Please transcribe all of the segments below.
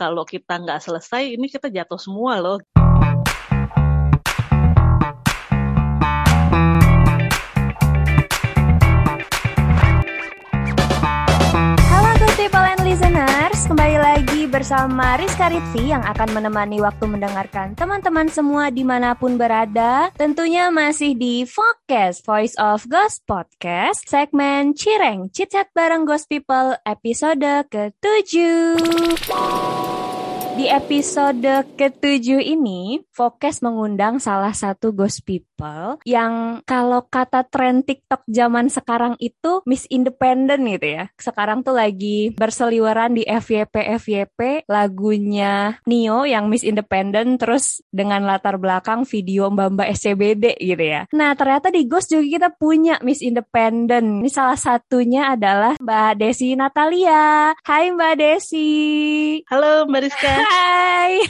kalau kita nggak selesai, ini kita jatuh semua loh. Halo good people and listeners, kembali lagi bersama Rizka Ritvi yang akan menemani waktu mendengarkan teman-teman semua di mana pun berada. Tentunya masih di Focus Voice of Ghost Podcast, segmen Cireng, Chit Chat bareng Ghost People, episode ke-7. Di episode ketujuh ini, Focus mengundang salah satu ghost people yang kalau kata tren TikTok zaman sekarang itu Miss Independent gitu ya. Sekarang tuh lagi berseliweran di FYP FYP lagunya Nio yang Miss Independent terus dengan latar belakang video Mbak Mbak SCBD gitu ya. Nah ternyata di Ghost juga kita punya Miss Independent. Ini salah satunya adalah Mbak Desi Natalia. Hai Mbak Desi. Halo Mbak Rizka. Hai.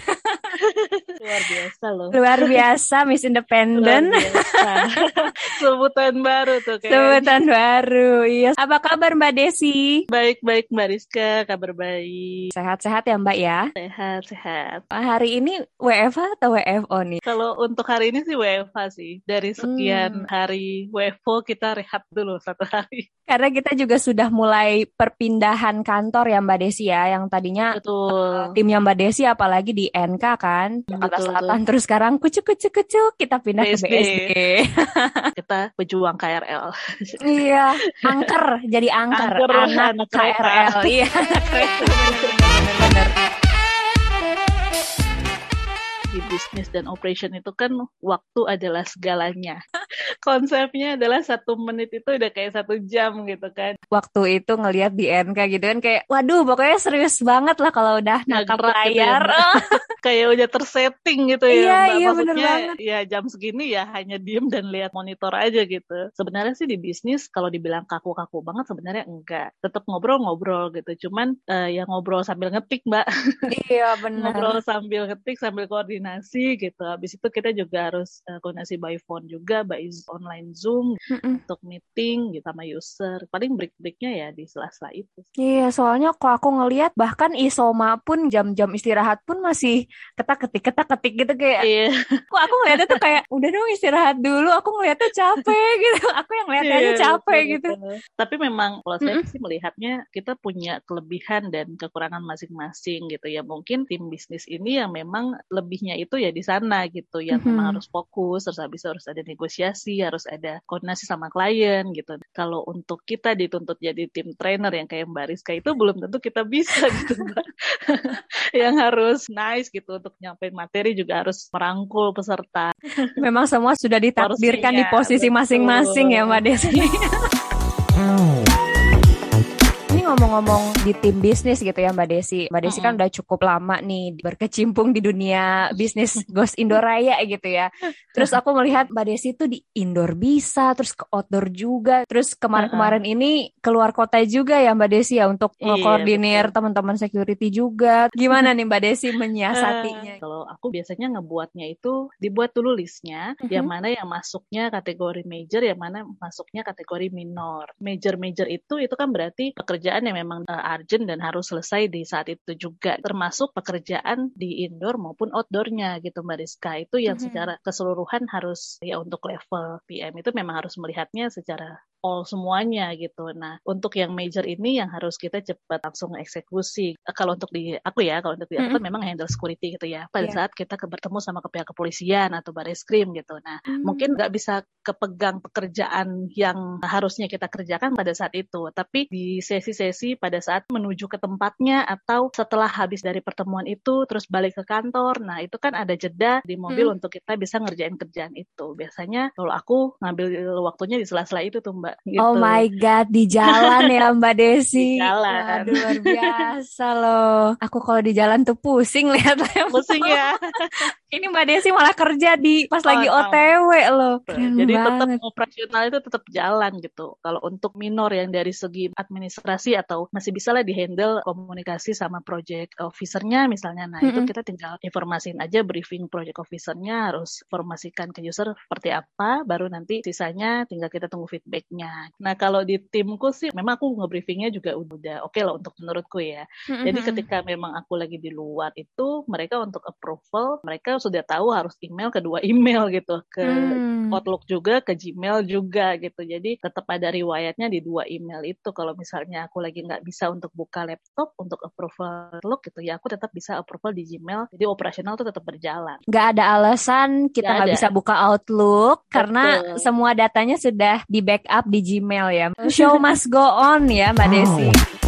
Luar biasa loh. Luar biasa Miss Independent. Biasa. Sebutan baru tuh kayaknya. Sebutan baru. Iya. Apa kabar Mbak Desi? Baik-baik Mbak Rizka, kabar baik. Sehat-sehat ya Mbak ya? Sehat-sehat. Hari ini WFH atau WFO nih? Kalau untuk hari ini sih WFH sih. Dari sekian Hmm. hari WFO kita rehat dulu satu hari. Karena kita juga sudah mulai perpindahan kantor ya Mbak Desi ya. Yang tadinya Betul. timnya Mbak Desi apalagi di NK kan Jakarta Betul, Selatan terus sekarang kucuk kucuk kucuk kita pindah ke BSD. BSD. Kita pejuang KRL. iya, angker jadi angker, Angker, anak, anak kereta. KRL. Iya. Di bisnis dan operation itu kan waktu adalah segalanya. Konsepnya adalah satu menit itu udah kayak satu jam gitu kan. Waktu itu ngelihat di NK gitu kan kayak, waduh pokoknya serius banget lah kalau udah nangkap gitu ya, layar. Kayak udah tersetting gitu ya. Iya, Mbak. iya, bener banget. ya jam segini ya hanya diem dan lihat monitor aja gitu. Sebenarnya sih di bisnis kalau dibilang kaku-kaku banget sebenarnya enggak. Tetap ngobrol-ngobrol gitu. Cuman eh, ya ngobrol sambil ngetik mbak. iya benar. ngobrol sambil ngetik sambil koordinasi gitu. Habis itu kita juga harus eh, koordinasi by phone juga, by online Zoom Mm-mm. untuk meeting gitu sama user. Paling break-breaknya ya di sela-sela itu. Iya, soalnya kok aku ngelihat bahkan isoma pun jam-jam istirahat pun masih ketak-ketik ketak-ketik gitu kayak Iya, kok aku ngeliatnya tuh kayak udah dong istirahat dulu aku ngeliatnya capek gitu aku yang ngeliatnya aja Iya, capek betul, gitu betul. Tapi memang kalau saya Mm-mm. sih melihatnya kita punya kelebihan dan kekurangan masing-masing gitu ya. Mungkin tim bisnis ini yang memang lebihnya itu ya di sana gitu, yang memang Mhm. harus fokus, terus habis harus ada negosiasi, harus ada koordinasi sama klien gitu. Kalau untuk kita dituntut jadi tim trainer yang kayak Mbak Rizka itu belum tentu kita bisa gitu Mbak. yang harus nice gitu untuk nyampein materi juga harus merangkul peserta. memang semua sudah ditakdirkan di Porsinya, posisi betul. masing-masing ya Mbak Desi ngomong-ngomong di tim bisnis gitu ya Mbak Desi. Mbak Desi kan Mm-mm. udah cukup lama nih berkecimpung di dunia bisnis Ghost Indoraya gitu ya. Terus aku melihat Mbak Desi tuh di indoor bisa, terus ke outdoor juga. Terus kemarin-kemarin ini keluar kota juga ya Mbak Desi ya untuk Iya, ngekoordinir betul. teman-teman security juga. Gimana nih Mbak Desi menyiasatinya? Eh, Kalau aku biasanya ngebuatnya itu dibuat dulu listnya, Mhm. yang mana yang masuknya kategori major, yang mana masuknya kategori minor. Major-major itu itu kan berarti pekerjaan yang memang eh, urgent dan harus selesai di saat itu juga, termasuk pekerjaan di indoor maupun outdoornya gitu Mbak Rizka. Itu yang Mhm. secara keseluruhan harus ya untuk level PM itu memang harus melihatnya secara all semuanya gitu. Nah, untuk yang major ini yang harus kita cepat langsung eksekusi. Kalau untuk di aku ya, kalau untuk di aku Mm-mm. kan memang handle security gitu ya. Pada Iya. saat kita bertemu sama ke pihak kepolisian atau baris krim gitu. Nah, Hmm. mungkin nggak bisa kepegang pekerjaan yang harusnya kita kerjakan pada saat itu. Tapi di sesi-sesi pada saat menuju ke tempatnya atau setelah habis dari pertemuan itu terus balik ke kantor. Nah, itu kan ada jeda di mobil Hmm. untuk kita bisa ngerjain kerjaan itu. Biasanya kalau aku ngambil waktunya di sela-sela itu tuh Mbak. Gitu. Oh my god, di jalan ya Mbak Desi. Di jalan. Waduh, luar biasa loh. Aku kalau di jalan tuh pusing lihat. Pusing ya. Ini Mbak Desi malah kerja di pas oh, lagi OTW loh. Keren Jadi tetap operasional itu tetap jalan gitu. Kalau untuk minor yang dari segi administrasi atau masih bisa lah dihandle komunikasi sama project officernya misalnya. Nah mm -hmm. itu kita tinggal informasiin aja briefing project officernya harus informasikan ke user seperti apa. Baru nanti sisanya tinggal kita tunggu feedbacknya. Nah kalau di timku sih memang aku ngebriefingnya juga udah oke okay lah untuk menurutku ya. Mm -hmm. Jadi ketika memang aku lagi di luar itu mereka untuk approval mereka sudah tahu harus email kedua email gitu. Ke hmm. Outlook juga ke Gmail juga gitu. Jadi tetap ada riwayatnya di dua email itu. Kalau misalnya aku lagi nggak bisa untuk buka laptop untuk approval Outlook gitu ya aku tetap bisa approval di Gmail. Jadi operasional tuh tetap berjalan. Nggak ada alasan kita nggak bisa buka Outlook Betul. karena semua datanya sudah di backup di Gmail ya. Show must go on ya Mbak Desi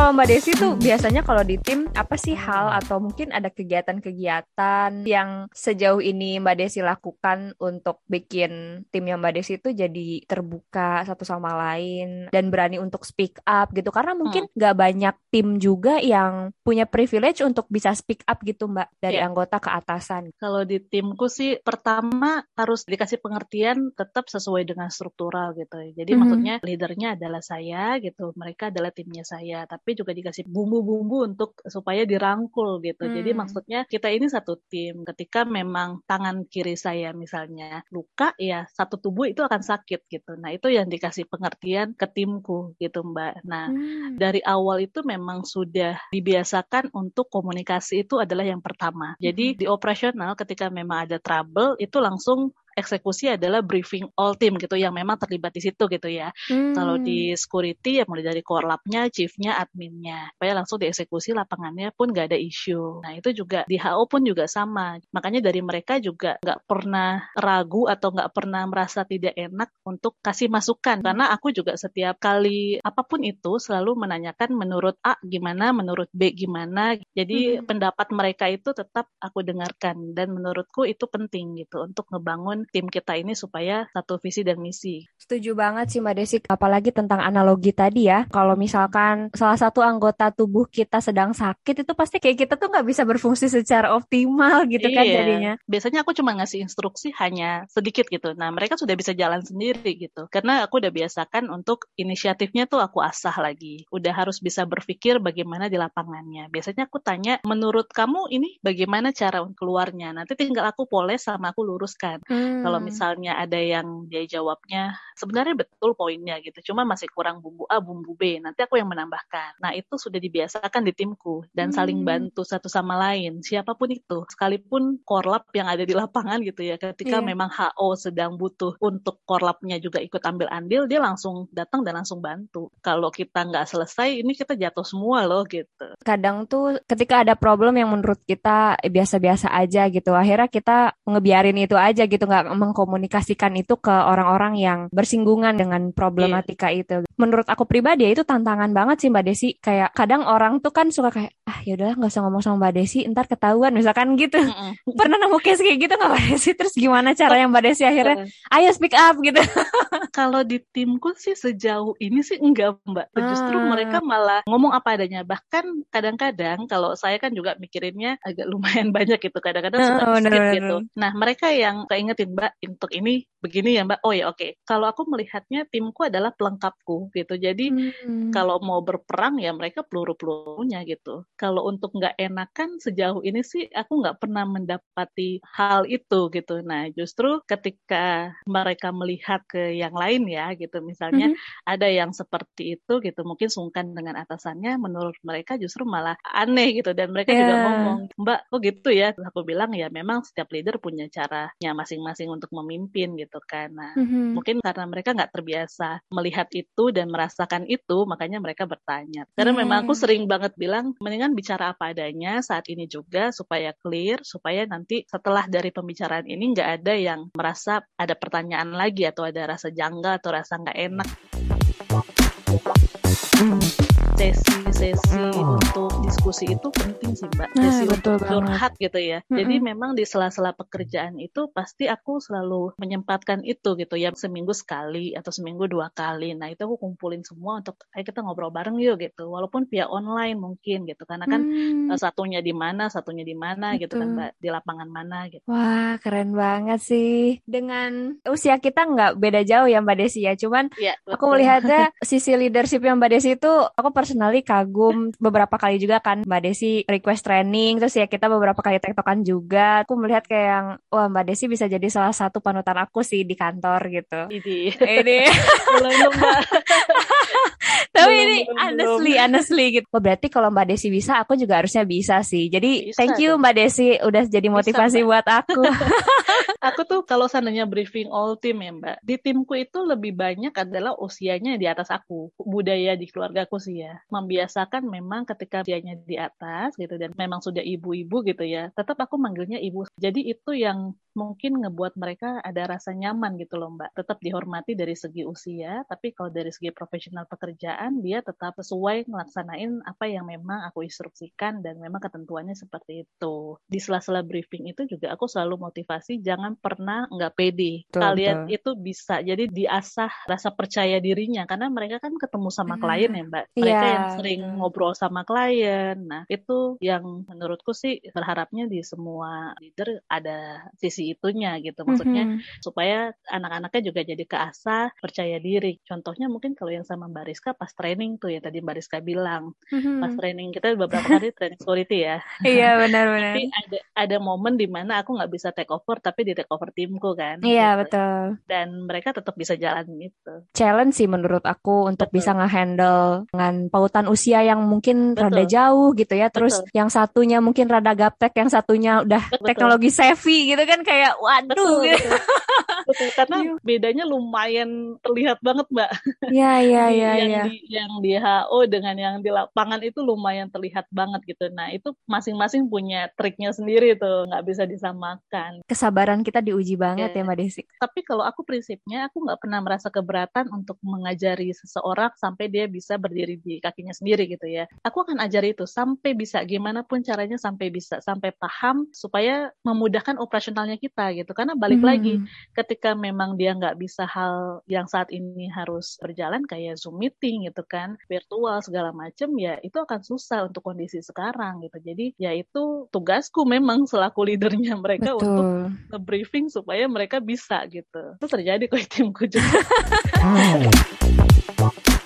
kalau Mbak Desi tuh biasanya kalau di tim apa sih hal atau mungkin ada kegiatan-kegiatan yang sejauh ini Mbak Desi lakukan untuk bikin timnya Mbak Desi itu jadi terbuka satu sama lain dan berani untuk speak up gitu karena mungkin hmm. nggak hmm. banyak tim juga yang punya privilege untuk bisa speak up gitu Mbak dari yeah. anggota ke atasan. Kalau di timku sih pertama harus dikasih pengertian tetap sesuai dengan struktural gitu. Jadi mm -hmm. maksudnya leadernya adalah saya gitu, mereka adalah timnya saya tapi juga dikasih bumbu-bumbu untuk supaya dirangkul gitu. Hmm. Jadi maksudnya kita ini satu tim. Ketika memang tangan kiri saya misalnya luka, ya satu tubuh itu akan sakit gitu. Nah itu yang dikasih pengertian ke timku gitu Mbak. Nah hmm. dari awal itu memang sudah dibiasakan untuk komunikasi itu adalah yang pertama. Jadi hmm. di operasional ketika memang ada trouble itu langsung eksekusi adalah briefing all team gitu yang memang terlibat di situ gitu ya. Hmm. Kalau di security ya mulai dari core labnya, chiefnya, adminnya, supaya langsung dieksekusi lapangannya pun nggak ada isu. Nah itu juga di HO pun juga sama. Makanya dari mereka juga nggak pernah ragu atau nggak pernah merasa tidak enak untuk kasih masukan. Karena aku juga setiap kali apa pun itu selalu menanyakan menurut A gimana, menurut B gimana. Jadi hmm. pendapat mereka itu tetap aku dengarkan dan menurutku itu penting gitu untuk ngebangun tim kita ini supaya satu visi dan misi. Setuju banget sih Mbak Desi, apalagi tentang analogi tadi ya. Kalau misalkan salah satu anggota tubuh kita sedang sakit itu pasti kayak kita tuh nggak bisa berfungsi secara optimal gitu kan iya. kan jadinya. Biasanya aku cuma ngasih instruksi hanya sedikit gitu. Nah mereka sudah bisa jalan sendiri gitu. Karena aku udah biasakan untuk inisiatifnya tuh aku asah lagi. Udah harus bisa berpikir bagaimana di lapangannya. Biasanya aku tanya, menurut kamu ini bagaimana cara keluarnya? Nanti tinggal aku poles sama aku luruskan. Hmm Hmm. Kalau misalnya ada yang dia jawabnya sebenarnya betul poinnya gitu, cuma masih kurang bumbu A, bumbu B, nanti aku yang menambahkan. Nah itu sudah dibiasakan di timku dan hmm. saling bantu satu sama lain, siapa pun itu, sekalipun korlap yang ada di lapangan gitu ya, ketika yeah. memang HO sedang butuh untuk korlapnya juga ikut ambil andil, dia langsung datang dan langsung bantu. Kalau kita nggak selesai, ini kita jatuh semua loh gitu. Kadang tuh ketika ada problem yang menurut kita biasa-biasa aja gitu, akhirnya kita ngebiarin itu aja gitu, nggak mengkomunikasikan itu ke orang-orang yang bersinggungan dengan problematika yeah. itu. Menurut aku pribadi ya itu tantangan banget sih Mbak Desi. Kayak kadang orang tuh kan suka kayak ah ya udahlah nggak usah ngomong sama Mbak Desi, ntar ketahuan misalkan gitu. Mm -mm. Pernah nemu case kayak gitu nggak Mbak Desi? Terus gimana caranya Mbak Desi akhirnya ayo speak up gitu? Kalau di timku sih sejauh ini sih enggak Mbak. Justru ah. mereka malah ngomong apa adanya. Bahkan kadang-kadang kalau saya kan juga mikirinnya agak lumayan banyak gitu. Kadang-kadang suka oh, skip gitu. Nah mereka yang keingetin Mbak untuk ini begini ya Mbak. Oh ya oke. Okay. Kalau aku melihatnya timku adalah pelengkapku gitu. Jadi hmm. kalau mau berperang ya mereka peluru-pelurunya gitu. Kalau untuk nggak enakan sejauh ini sih aku nggak pernah mendapati hal itu gitu. Nah justru ketika mereka melihat ke yang lain ya gitu. Misalnya hmm. ada yang seperti itu gitu. Mungkin sungkan dengan atasannya. Menurut mereka justru malah aneh gitu. Dan mereka yeah. juga ngomong Mbak kok gitu ya. Aku bilang ya memang setiap leader punya caranya masing-masing masing untuk memimpin gitu kan. Nah, mm-hmm. mungkin karena mereka nggak terbiasa melihat itu dan merasakan itu, makanya mereka bertanya. Karena mm. memang aku sering banget bilang, mendingan bicara apa adanya saat ini juga supaya clear, supaya nanti setelah dari pembicaraan ini nggak ada yang merasa ada pertanyaan lagi atau ada rasa janggal atau rasa nggak enak. Sesi sesi untuk diskusi itu penting sih mbak. Nah, sesi betul untuk banget. curhat gitu ya. Mm-mm. jadi memang di sela-sela pekerjaan itu pasti aku selalu menyempatkan itu gitu ya. Seminggu sekali atau seminggu dua kali. Nah itu aku kumpulin semua untuk ayo kita ngobrol bareng yuk gitu. Walaupun via online mungkin gitu. Karena kan Hmm. eh, satunya di mana satunya di mana gitu kan mbak. Di lapangan mana gitu. Wah, keren banget sih. Dengan usia kita nggak beda jauh ya Mbak Desi ya. Cuman ya aku melihatnya sisi leadership yang Mbak Desi itu aku personally kagum beberapa kali juga kan Mbak Desi request training terus ya kita beberapa kali tektokan juga. Aku melihat kayak yang wah Mbak Desi bisa jadi salah satu panutan aku sih di kantor gitu. ini Ini belum, mbak tapi Belum, ini belum, honestly honestly gitu. Oh, berarti kalau Mbak Desi bisa aku juga harusnya bisa sih. Jadi Bisa thank you. Mbak Desi udah jadi motivasi Mbak. buat aku. Aku tuh kalau seandainya briefing all team ya Mbak, di timku itu lebih banyak adalah usianya di atas aku. Budaya di keluargaku sih ya. Membiasakan memang ketika usianya di atas gitu dan memang sudah ibu-ibu gitu ya, tetap aku manggilnya ibu. Jadi itu yang mungkin ngebuat mereka ada rasa nyaman gitu loh Mbak. Tetap dihormati dari segi usia, tapi kalau dari segi profesional pekerjaan dia tetap sesuai ngelaksanain apa yang memang aku instruksikan dan memang ketentuannya seperti itu. Di sela-sela briefing itu juga aku selalu motivasi jangan pernah nggak pede. Betul, Kalian betul. itu bisa jadi diasah rasa percaya dirinya karena mereka kan ketemu sama Benar. klien ya Mbak. Mereka Iya, yang sering betul. ngobrol sama klien. Nah, itu yang menurutku sih berharapnya di semua leader ada sisi itunya gitu. Maksudnya Mhm. supaya anak-anaknya juga jadi keasah percaya diri. Contohnya mungkin kalau yang sama Mbak Rizka pas training tuh ya tadi Mbak Rizka bilang pas Mhm. training kita beberapa kali training security ya. Iya benar-benar. Tapi ada ada momen di mana aku nggak bisa take over tapi di take over timku kan. Iya gitu. betul. Dan mereka tetap bisa jalan gitu. Challenge sih menurut aku untuk Betul. bisa nge-handle dengan pautan usia yang mungkin Betul. rada jauh gitu ya. Terus Betul. yang satunya mungkin rada gaptek, yang satunya udah Betul. teknologi savvy gitu kan kayak waduh Betul, gitu. betul. Betul, karena Iya. bedanya lumayan terlihat banget Mbak. Iya iya iya yang iya. di yang di HO dengan yang di lapangan itu lumayan terlihat banget gitu. Nah itu masing-masing punya triknya sendiri tuh, nggak bisa disamakan. Kesabaran kita diuji banget ya Iya. Mbak Desi. Tapi kalau aku prinsipnya aku nggak pernah merasa keberatan untuk mengajari seseorang sampai dia bisa berdiri di kakinya sendiri gitu ya. Aku akan ajari itu sampai bisa gimana pun caranya sampai bisa sampai paham supaya memudahkan operasionalnya kita gitu. Karena balik Mhm. lagi ketika memang dia nggak bisa hal yang saat ini harus berjalan kayak Zoom meeting gitu kan, virtual segala macem ya itu akan susah untuk kondisi sekarang gitu. Jadi ya itu tugasku memang selaku leadernya mereka untuk Betul. nge-briefing supaya mereka bisa gitu. Itu terjadi kok timku juga.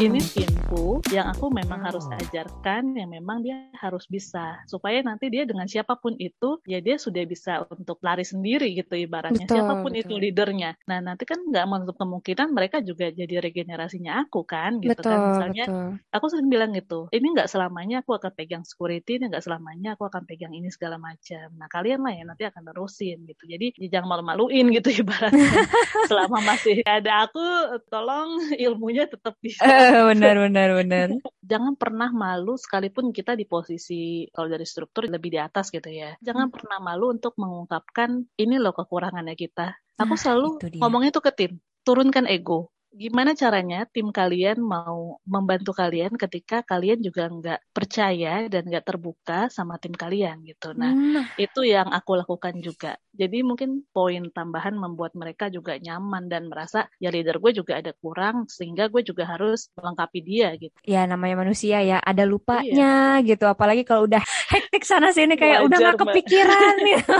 Ini timku yang aku memang harus ajarkan, yang memang dia harus bisa. Supaya nanti dia dengan siapa pun itu, ya dia sudah bisa untuk lari sendiri gitu ibaratnya. Betul, siapa pun betul. itu leadernya. Nah nanti kan nggak menutup kemungkinan mereka juga jadi regenerasinya aku kan gitu Betul, kan. Misalnya betul. aku sering bilang gitu, ini nggak selamanya aku akan pegang security, ini nggak selamanya aku akan pegang ini segala macam. Nah kalian lah yang nanti akan terusin gitu. Jadi ya jangan malu-maluin gitu ibaratnya. Selama masih ada aku, tolong ilmunya tetap bisa. Benar benar benar. Jangan pernah malu sekalipun kita di posisi kalau dari struktur lebih di atas gitu ya. Jangan Hmm. pernah malu untuk mengungkapkan ini loh kekurangannya kita. Aku Nah, selalu itu ngomongnya tuh ke tim, turunkan ego. Gimana caranya tim kalian mau membantu kalian ketika kalian juga nggak percaya dan nggak terbuka sama tim kalian gitu. Nah, Nah, itu yang aku lakukan juga. Jadi mungkin poin tambahan membuat mereka juga nyaman dan merasa ya leader gue juga ada kurang sehingga gue juga harus melengkapi dia gitu. ya namanya manusia ya ada lupanya gitu. Apalagi kalau udah hektik sana sini kayak udah Wajar, nggak Mbak. kepikiran gitu.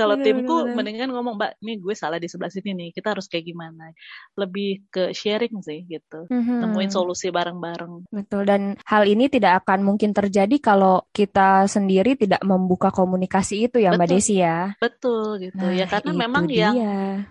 Kalau timku bener, mendingan ngomong, Mbak, nih gue salah di sebelah sini nih, kita harus kayak gimana. Lebih ke sharing sih gitu. Nemuin Mhm. solusi bareng-bareng. Betul, dan hal ini tidak akan mungkin terjadi kalau kita sendiri tidak membuka komunikasi itu ya Mbak Betul. Desi ya. Betul gitu. Nah, ya karena memang dia. yang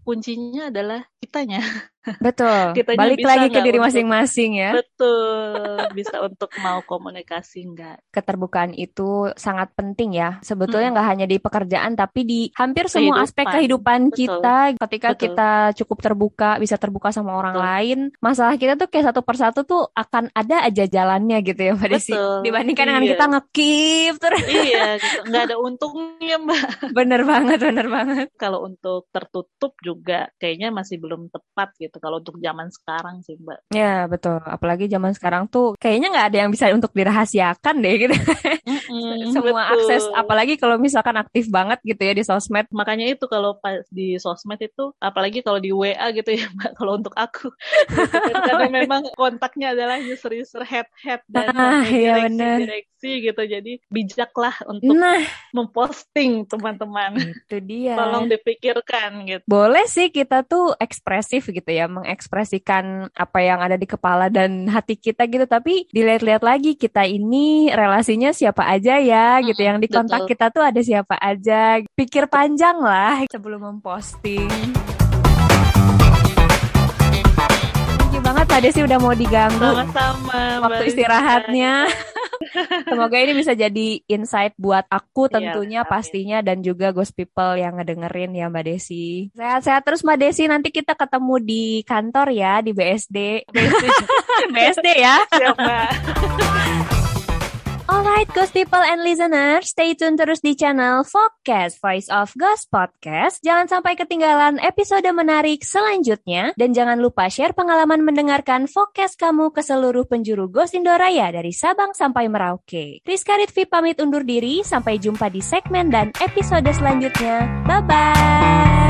kuncinya adalah kitanya. Betul, Kitanya balik lagi ke diri masing-masing ya. Betul. Bisa untuk mau komunikasi enggak. Keterbukaan itu sangat penting ya. Sebetulnya Mm. nggak hanya di pekerjaan, tapi di hampir semua Kehidupan. aspek kehidupan Betul. kita. Ketika Betul. kita cukup terbuka, bisa terbuka sama orang Betul. lain, masalah kita tuh kayak satu persatu tuh akan ada aja jalannya gitu ya Mbak Desi. Dibandingkan dengan Iya. kita ngekip terus. iya, gitu. nggak ada untungnya mbak. bener banget, bener banget. Kalau untuk tertutup juga kayaknya masih belum tepat gitu. Gitu kalau untuk zaman sekarang sih mbak. Ya betul. Apalagi zaman sekarang tuh kayaknya nggak ada yang bisa untuk dirahasiakan deh gitu. Mm-hmm, semua betul. akses apalagi kalau misalkan aktif banget gitu ya di sosmed. Makanya itu kalau pas di sosmed itu apalagi kalau di WA gitu ya mbak kalau untuk aku. Karena memang kontaknya adalah user-user head-head dan ah, ya direksi gitu. Jadi bijaklah untuk nah. memposting teman-teman. Itu dia. Tolong dipikirkan gitu. Boleh sih kita tuh ekspresif gitu ya, mengekspresikan apa yang ada di kepala dan hati kita gitu. Tapi dilihat-lihat lagi kita ini relasinya siapa aja ya gitu. Yang di kontak kita tuh ada siapa aja. Pikir panjang lah sebelum memposting. banget Mbak Desi udah mau diganggu. Sama-sama. Waktu istirahatnya. Semoga ini bisa jadi insight buat aku iya, tentunya iya, pastinya dan juga ghost people yang ngedengerin ya Mbak Desi. Sehat-sehat terus Mbak Desi. Nanti kita ketemu di kantor ya di BSD. BSD, BSD ya. Siap, Mbak. Alright, Ghost People and Listeners, stay tune terus di channel Focus Voice of Ghost Podcast. Jangan sampai ketinggalan episode menarik selanjutnya. Dan jangan lupa share pengalaman mendengarkan Focus kamu ke seluruh penjuru Ghost Indoraya dari Sabang sampai Merauke. Rizka Ritvi pamit undur diri, sampai jumpa di segmen dan episode selanjutnya. Bye-bye!